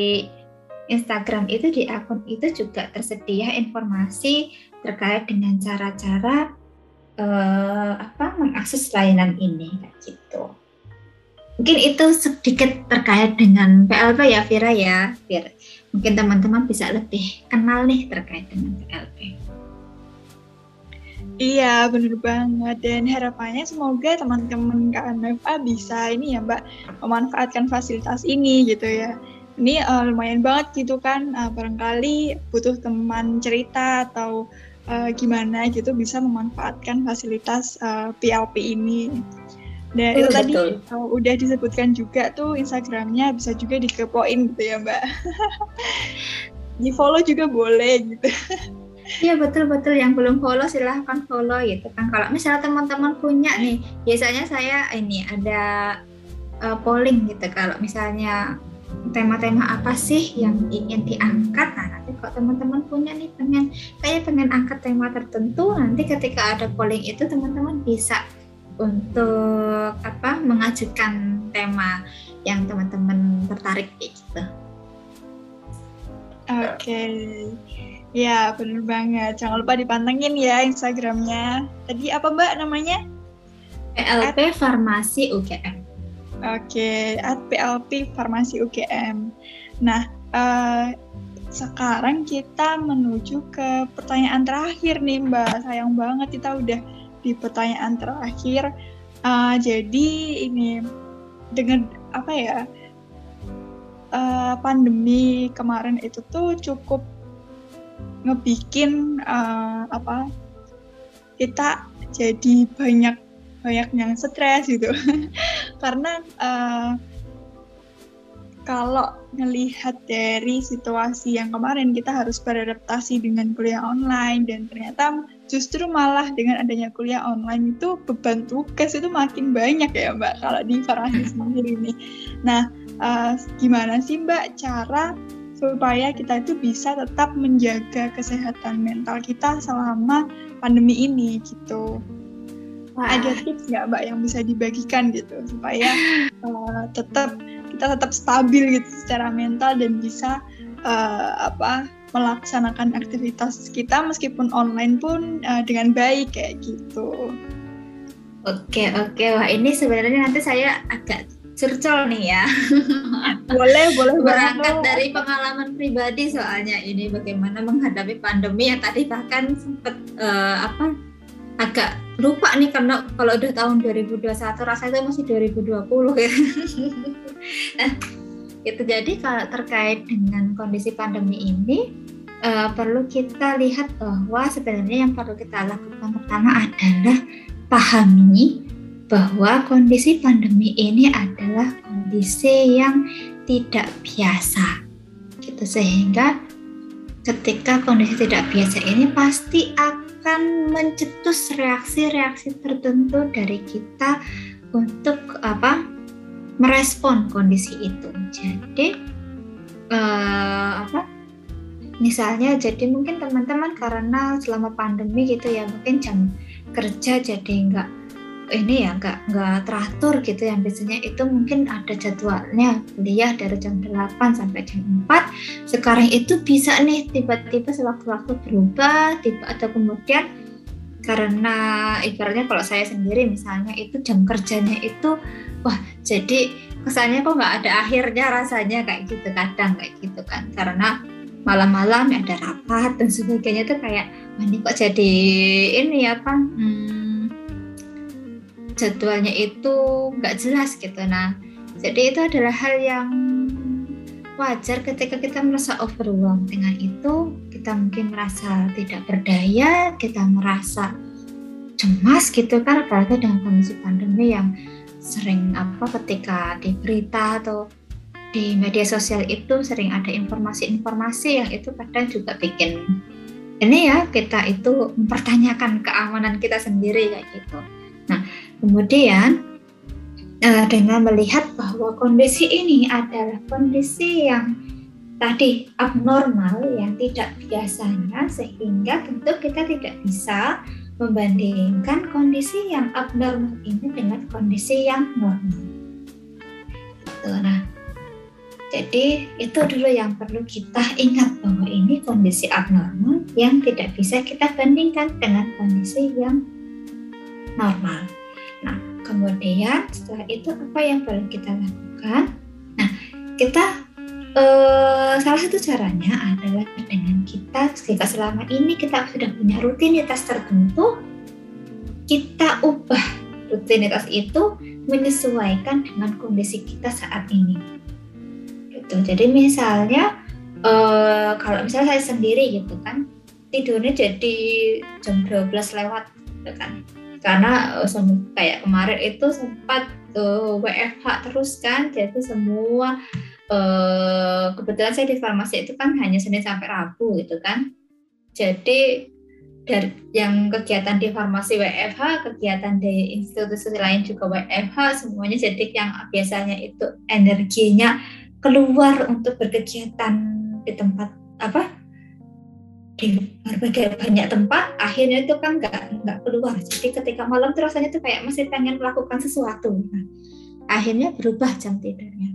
Instagram itu di akun itu juga tersedia informasi terkait dengan cara-cara uh, apa mengakses layanan ini gitu. Mungkin itu sedikit terkait dengan PLP ya Vira ya, biar mungkin teman-teman bisa lebih kenal nih terkait dengan PLP. Iya, benar banget. Dan harapannya semoga teman-teman KMFA bisa ini ya Mbak, memanfaatkan fasilitas ini gitu ya ini uh, lumayan banget gitu kan uh, barangkali butuh teman cerita atau uh, gimana gitu bisa memanfaatkan fasilitas uh, PLP ini dan itu tadi uh, udah disebutkan juga tuh Instagramnya bisa juga dikepoin gitu ya Mbak. [LAUGHS] Di follow juga boleh gitu. Iya betul betul. Yang belum follow silahkan follow gitu kan. Kalau misalnya teman-teman punya nih biasanya saya ini ada uh, polling gitu. Kalau misalnya tema-tema apa sih yang ingin diangkat? Nah nanti kalau teman-teman punya nih pengen kayak pengen angkat tema tertentu nanti ketika ada polling itu teman-teman bisa untuk apa mengajukan tema yang teman-teman tertarik gitu. Oke, okay. ya benar banget. Jangan lupa dipantengin ya Instagramnya. Tadi apa Mbak namanya? PLP Farmasi UGM. Oke, at PLP Farmasi UGM. Nah, uh, sekarang kita menuju ke pertanyaan terakhir nih Mbak. Sayang banget kita udah di pertanyaan terakhir. Uh, jadi ini dengan apa ya uh, pandemi kemarin itu tuh cukup ngebikin uh, apa kita jadi banyak banyak yang stres gitu [LAUGHS] karena uh, kalau ngelihat dari situasi yang kemarin kita harus beradaptasi dengan kuliah online dan ternyata justru malah dengan adanya kuliah online itu beban tugas itu makin banyak ya mbak kalau di farmasi sendiri ini. Nah uh, gimana sih mbak cara supaya kita itu bisa tetap menjaga kesehatan mental kita selama pandemi ini gitu? Wah. ada tips nggak mbak yang bisa dibagikan gitu supaya uh, tetap kita tetap stabil gitu secara mental dan bisa uh, apa melaksanakan aktivitas kita meskipun online pun uh, dengan baik kayak gitu. Oke oke wah ini sebenarnya nanti saya agak curcol nih ya. [LAUGHS] boleh boleh berangkat dari pengalaman pribadi soalnya ini bagaimana menghadapi pandemi yang tadi bahkan sempat uh, apa agak lupa nih karena kalau udah tahun 2021 rasanya masih 2020 ya. [LAUGHS] nah, itu jadi kalau terkait dengan kondisi pandemi ini uh, perlu kita lihat bahwa sebenarnya yang perlu kita lakukan pertama adalah pahami bahwa kondisi pandemi ini adalah kondisi yang tidak biasa gitu sehingga ketika kondisi tidak biasa ini pasti akan mencetus reaksi-reaksi tertentu dari kita untuk apa merespon kondisi itu. Jadi uh, apa? Misalnya jadi mungkin teman-teman karena selama pandemi gitu ya mungkin jam kerja jadi nggak ini ya nggak nggak teratur gitu yang biasanya itu mungkin ada jadwalnya kuliah dari jam 8 sampai jam 4 sekarang itu bisa nih tiba-tiba sewaktu-waktu berubah tiba atau kemudian karena ibaratnya kalau saya sendiri misalnya itu jam kerjanya itu wah jadi kesannya kok nggak ada akhirnya rasanya kayak gitu kadang kayak gitu kan. Karena malam-malam ada rapat dan sebagainya tuh kayak ini kok jadi ini ya apa hmm, jadwalnya itu nggak jelas gitu. Nah jadi itu adalah hal yang wajar ketika kita merasa overwhelmed. Dengan itu kita mungkin merasa tidak berdaya kita merasa cemas gitu kan apalagi dengan kondisi pandemi yang sering apa ketika di berita atau di media sosial itu sering ada informasi-informasi yang itu kadang juga bikin ini ya kita itu mempertanyakan keamanan kita sendiri kayak gitu. Nah kemudian eh, dengan melihat bahwa kondisi ini adalah kondisi yang tadi abnormal yang tidak biasanya sehingga tentu kita tidak bisa membandingkan kondisi yang abnormal ini dengan kondisi yang normal. Gitu. Nah, jadi itu dulu yang perlu kita ingat bahwa ini kondisi abnormal yang tidak bisa kita bandingkan dengan kondisi yang normal. Nah, kemudian setelah itu apa yang perlu kita lakukan? Nah, kita Uh, salah satu caranya adalah dengan kita jika selama ini kita sudah punya rutinitas tertentu, kita ubah rutinitas itu menyesuaikan dengan kondisi kita saat ini. Gitu. Jadi misalnya uh, kalau misalnya saya sendiri gitu kan tidurnya jadi jam 12 lewat gitu kan karena uh, kayak kemarin itu sempat uh, WFH terus kan jadi semua uh, kebetulan saya di farmasi itu kan hanya Senin sampai Rabu gitu kan. Jadi dari yang kegiatan di farmasi WFH, kegiatan di institusi lain juga WFH, semuanya jadi yang biasanya itu energinya keluar untuk berkegiatan di tempat apa? Di berbagai banyak tempat akhirnya itu kan nggak nggak keluar. Jadi ketika malam tuh rasanya tuh kayak masih pengen melakukan sesuatu. Nah, akhirnya berubah jam tidurnya.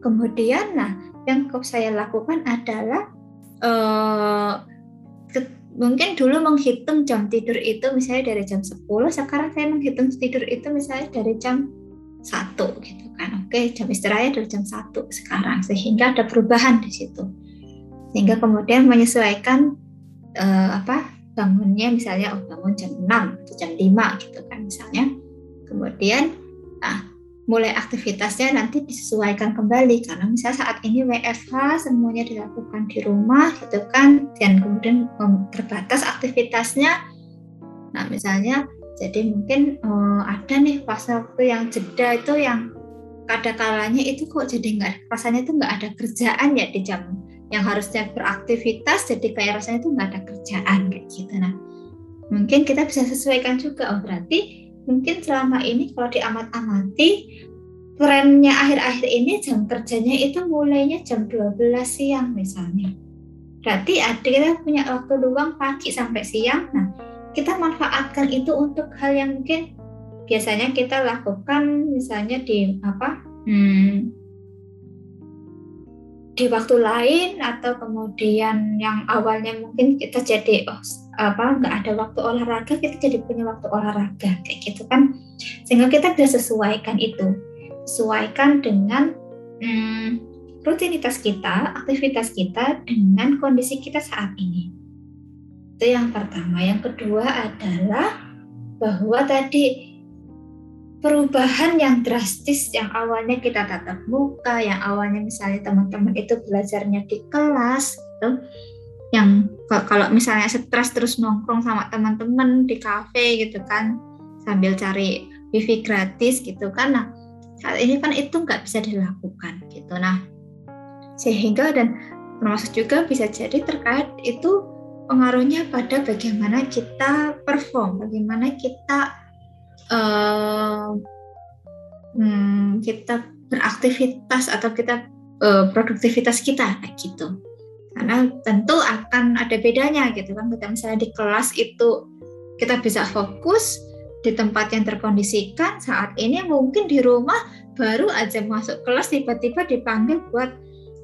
Kemudian, nah, yang saya lakukan adalah uh, ke, mungkin dulu menghitung jam tidur itu misalnya dari jam 10, sekarang saya menghitung tidur itu misalnya dari jam 1 gitu kan. Oke, jam istirahat dari jam 1 sekarang sehingga ada perubahan di situ. Sehingga kemudian menyesuaikan uh, apa bangunnya misalnya oh bangun jam 6 atau jam 5 gitu kan misalnya. Kemudian nah, mulai aktivitasnya nanti disesuaikan kembali karena misalnya saat ini WFH semuanya dilakukan di rumah gitu kan dan kemudian terbatas aktivitasnya nah misalnya jadi mungkin uh, ada nih fase waktu yang jeda itu yang kadang kalanya itu kok jadi nggak rasanya itu nggak ada kerjaan ya di jam yang harusnya beraktivitas jadi kayak rasanya itu nggak ada kerjaan kayak gitu nah mungkin kita bisa sesuaikan juga oh berarti mungkin selama ini kalau diamat-amati trennya akhir-akhir ini jam kerjanya itu mulainya jam 12 siang misalnya. Berarti ada kita punya waktu luang pagi sampai siang. Nah, kita manfaatkan itu untuk hal yang mungkin biasanya kita lakukan misalnya di apa? Hmm, di waktu lain atau kemudian yang awalnya mungkin kita jadi oh apa nggak ada waktu olahraga kita jadi punya waktu olahraga kayak gitu kan sehingga kita bisa sesuaikan itu sesuaikan dengan hmm, rutinitas kita aktivitas kita dengan kondisi kita saat ini itu yang pertama yang kedua adalah bahwa tadi perubahan yang drastis yang awalnya kita tatap muka, yang awalnya misalnya teman-teman itu belajarnya di kelas gitu. Yang kalau misalnya stres terus nongkrong sama teman-teman di kafe gitu kan sambil cari wifi gratis gitu kan. Nah, saat ini kan itu nggak bisa dilakukan gitu. Nah, sehingga dan termasuk juga bisa jadi terkait itu pengaruhnya pada bagaimana kita perform, bagaimana kita uh, hmm, kita beraktivitas atau kita uh, produktivitas kita kayak gitu. Karena tentu akan ada bedanya gitu kan. Kita misalnya di kelas itu kita bisa fokus di tempat yang terkondisikan saat ini mungkin di rumah baru aja masuk kelas tiba-tiba dipanggil buat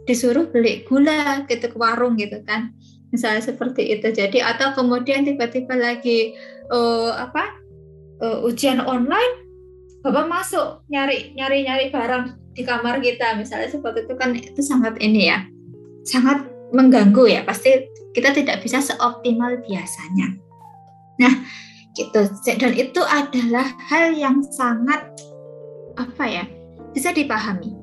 disuruh beli gula gitu ke warung gitu kan. Misalnya seperti itu. Jadi atau kemudian tiba-tiba lagi uh, apa uh, ujian online bapak masuk nyari nyari nyari barang di kamar kita. Misalnya seperti itu kan itu sangat ini ya sangat mengganggu ya. Pasti kita tidak bisa seoptimal biasanya. Nah gitu. Dan itu adalah hal yang sangat apa ya bisa dipahami.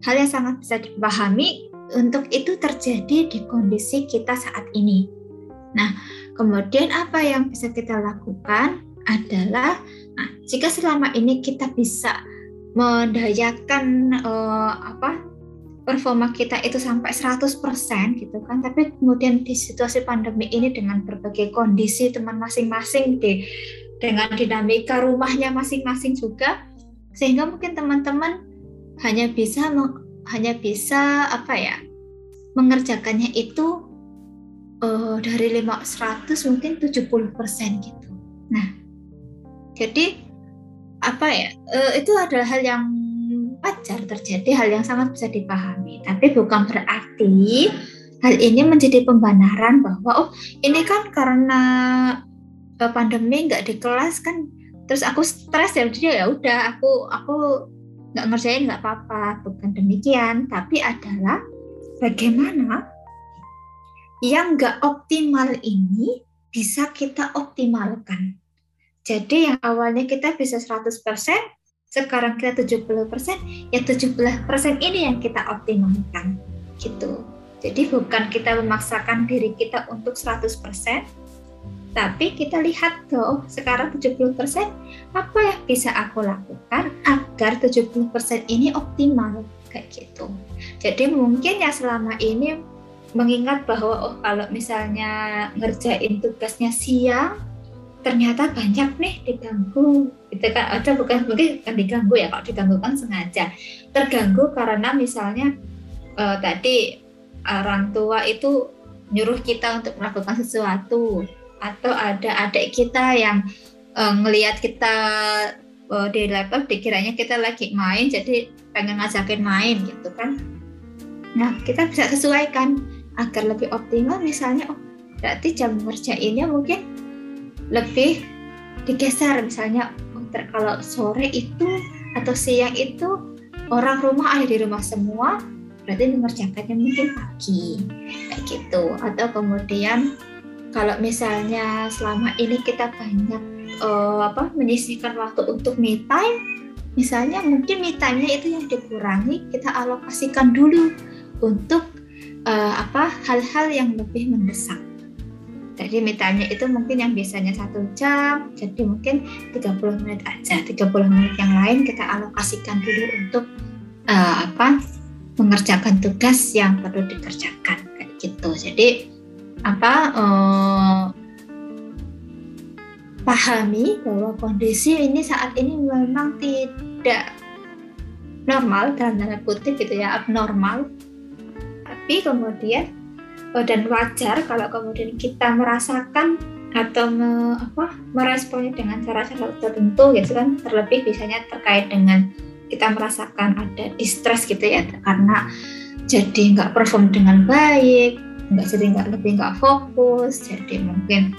Hal yang sangat bisa dipahami untuk itu terjadi di kondisi kita saat ini. Nah kemudian apa yang bisa kita lakukan adalah nah jika selama ini kita bisa mendayakan uh, apa performa kita itu sampai 100% gitu kan tapi kemudian di situasi pandemi ini dengan berbagai kondisi teman masing-masing di dengan dinamika rumahnya masing-masing juga sehingga mungkin teman-teman hanya bisa hanya bisa apa ya mengerjakannya itu uh, dari 500 mungkin 70% gitu. Nah, jadi apa ya? Uh, itu adalah hal yang wajar terjadi hal yang sangat bisa dipahami tapi bukan berarti hal ini menjadi pembenaran bahwa oh ini kan karena eh, pandemi nggak di kelas kan terus aku stres ya jadi ya udah aku aku nggak ngerjain nggak apa-apa bukan demikian tapi adalah bagaimana yang nggak optimal ini bisa kita optimalkan jadi yang awalnya kita bisa 100% sekarang kita 70%, ya 70% ini yang kita optimalkan gitu. Jadi bukan kita memaksakan diri kita untuk 100%, tapi kita lihat tuh sekarang 70% apa yang bisa aku lakukan agar 70% ini optimal kayak gitu. Jadi mungkin ya selama ini mengingat bahwa oh kalau misalnya ngerjain tugasnya siang ternyata banyak nih diganggu. Itu kan ada bukan mungkin kan diganggu ya kalau diganggu kan sengaja. Terganggu karena misalnya uh, tadi orang tua itu nyuruh kita untuk melakukan sesuatu atau ada adik kita yang uh, ngelihat kita uh, di laptop dikiranya kita lagi main jadi pengen ngajakin main gitu kan. Nah kita bisa sesuaikan agar lebih optimal misalnya oh berarti jam ngerjainnya mungkin lebih digeser. Misalnya kalau sore itu atau siang itu orang rumah ada di rumah semua berarti mengerjakannya mungkin pagi. Kayak gitu. Atau kemudian kalau misalnya selama ini kita banyak uh, apa menyisihkan waktu untuk me time misalnya mungkin me time-nya itu yang dikurangi kita alokasikan dulu untuk uh, apa hal-hal yang lebih mendesak jadi mitanya itu mungkin yang biasanya satu jam, jadi mungkin 30 menit aja. 30 menit yang lain kita alokasikan dulu untuk uh, apa mengerjakan tugas yang perlu dikerjakan kayak gitu. Jadi apa uh, pahami bahwa kondisi ini saat ini memang tidak normal dalam tanda kutip gitu ya abnormal tapi kemudian dan wajar kalau kemudian kita merasakan atau me, apa, meresponnya dengan cara-cara tertentu gitu kan. Terlebih biasanya terkait dengan kita merasakan ada distress gitu ya karena jadi nggak perform dengan baik nggak jadi nggak lebih nggak fokus jadi mungkin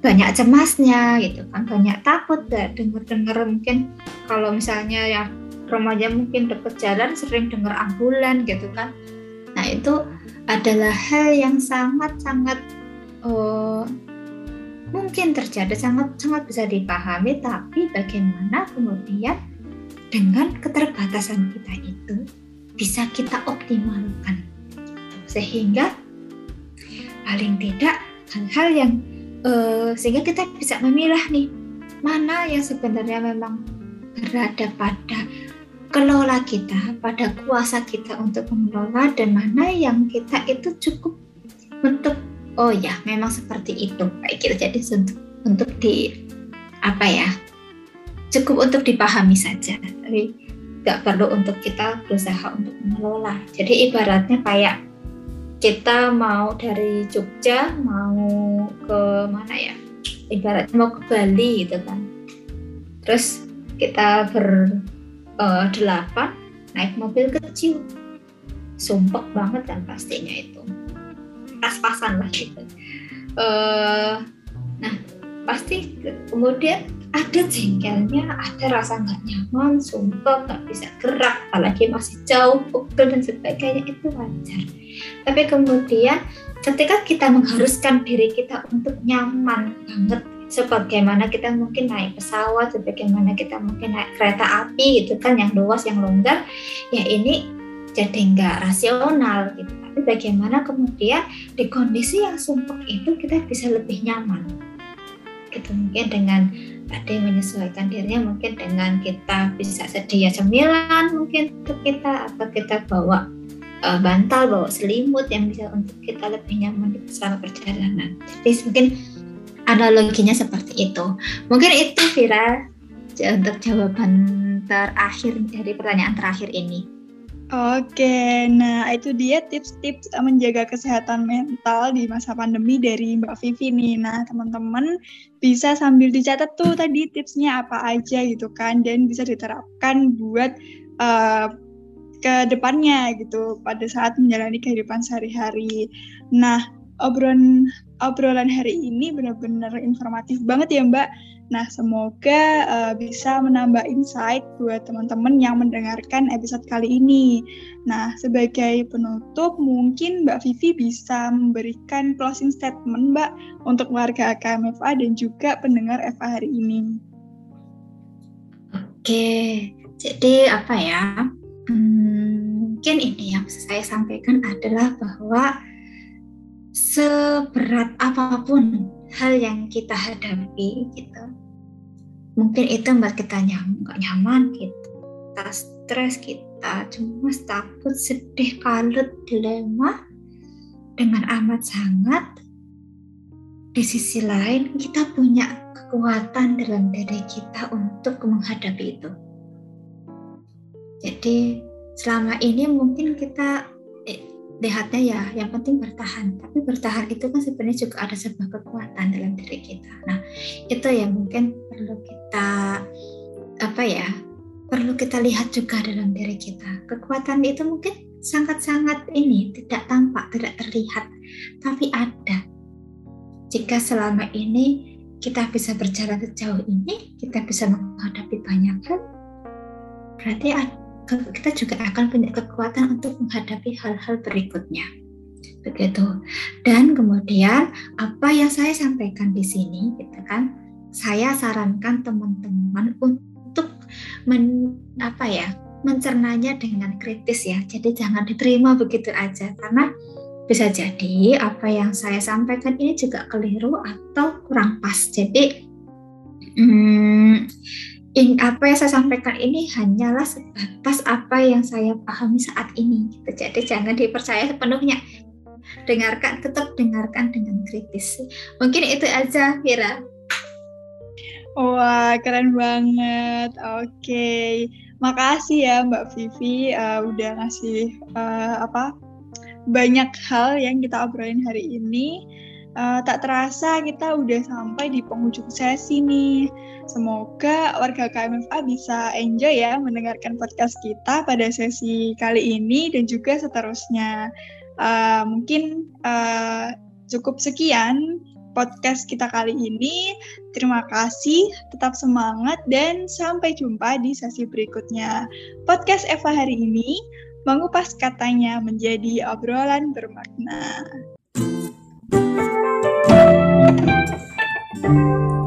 banyak cemasnya gitu kan banyak takut ya dengar dengar mungkin. Kalau misalnya yang remaja mungkin deket jalan sering dengar ambulan gitu kan. Nah itu adalah hal yang sangat-sangat uh, mungkin terjadi sangat-sangat bisa dipahami tapi bagaimana kemudian dengan keterbatasan kita itu bisa kita optimalkan. Sehingga paling tidak hal-hal yang uh, sehingga kita bisa memilah nih mana yang sebenarnya memang berada pada kelola kita, pada kuasa kita untuk mengelola dan mana yang kita itu cukup untuk oh ya memang seperti itu kayak gitu jadi untuk untuk di apa ya cukup untuk dipahami saja tapi nggak perlu untuk kita berusaha untuk mengelola. Jadi ibaratnya kayak kita mau dari Jogja mau ke mana ya? Ibaratnya mau ke Bali gitu kan. Terus kita berdelapan uh, naik mobil kecil, sumpek banget kan pastinya itu. Pas-pasan lah gitu. Uh, nah pasti kemudian ada jengkelnya, ada rasa nggak nyaman, sumpah nggak bisa gerak, apalagi masih jauh, pukul dan sebagainya itu wajar. Tapi kemudian ketika kita mengharuskan diri kita untuk nyaman banget, sebagaimana kita mungkin naik pesawat, sebagaimana kita mungkin naik kereta api gitu kan, yang luas, yang longgar, ya ini jadi nggak rasional gitu. Tapi bagaimana kemudian di kondisi yang sumpah itu kita bisa lebih nyaman gitu mungkin dengan tadi menyesuaikan dirinya mungkin dengan kita bisa sedia cemilan mungkin untuk kita atau kita bawa uh, bantal bawa selimut yang bisa untuk kita lebih nyaman di selama perjalanan jadi mungkin analoginya seperti itu mungkin itu Vira untuk jawaban terakhir dari pertanyaan terakhir ini Oke, nah itu dia tips-tips menjaga kesehatan mental di masa pandemi dari Mbak Vivi nih. Nah, teman-teman bisa sambil dicatat tuh tadi tipsnya apa aja gitu kan, dan bisa diterapkan buat uh, ke depannya gitu pada saat menjalani kehidupan sehari-hari. Nah, obrolan obrolan hari ini benar-benar informatif banget ya Mbak Nah, semoga uh, bisa menambah insight buat teman-teman yang mendengarkan episode kali ini. Nah, sebagai penutup, mungkin Mbak Vivi bisa memberikan closing statement, Mbak, untuk warga AKMFA dan juga pendengar FA hari ini. Oke, jadi apa ya? Hmm, mungkin ini yang saya sampaikan adalah bahwa seberat apa pun hal yang kita hadapi gitu. Mungkin itu membuat kita nyaman gak nyaman kita stres kita cemas takut sedih kalut dilema dengan amat sangat. Di sisi lain kita punya kekuatan dalam diri kita untuk menghadapi itu. Jadi selama ini mungkin kita lihatnya ya yang penting bertahan. Tapi bertahan itu kan sebenarnya juga ada sebuah kekuatan dalam diri kita. Nah itu ya mungkin perlu kita apa ya perlu kita lihat juga dalam diri kita. Kekuatan itu mungkin sangat-sangat ini tidak tampak tidak terlihat. Tapi ada. Jika selama ini kita bisa berjalan sejauh ini kita bisa menghadapi banyak hal berarti ada kita juga akan punya kekuatan untuk menghadapi hal-hal berikutnya. Begitu. Dan kemudian apa yang saya sampaikan di sini gitu kan, saya sarankan teman-teman untuk men, apa ya, mencernanya dengan kritis ya. Jadi jangan diterima begitu aja karena bisa jadi apa yang saya sampaikan ini juga keliru atau kurang pas. Jadi hmm, in, apa yang saya sampaikan ini hanyalah sebatas apa yang saya pahami saat ini. Gitu. Jadi jangan dipercaya sepenuhnya. Dengarkan, tetap dengarkan dengan kritis. Mungkin itu aja, Vira. Wah, keren banget. Oke, okay. makasih ya Mbak Vivi uh, udah ngasih uh, apa banyak hal yang kita obrolin hari ini. Uh, tak terasa kita udah sampai di penghujung sesi nih. Semoga warga KMFA bisa enjoy ya mendengarkan podcast kita pada sesi kali ini dan juga seterusnya. Uh, mungkin uh, cukup sekian podcast kita kali ini. Terima kasih, tetap semangat dan sampai jumpa di sesi berikutnya. Podcast Eva hari ini mengupas katanya menjadi obrolan bermakna. Thank you.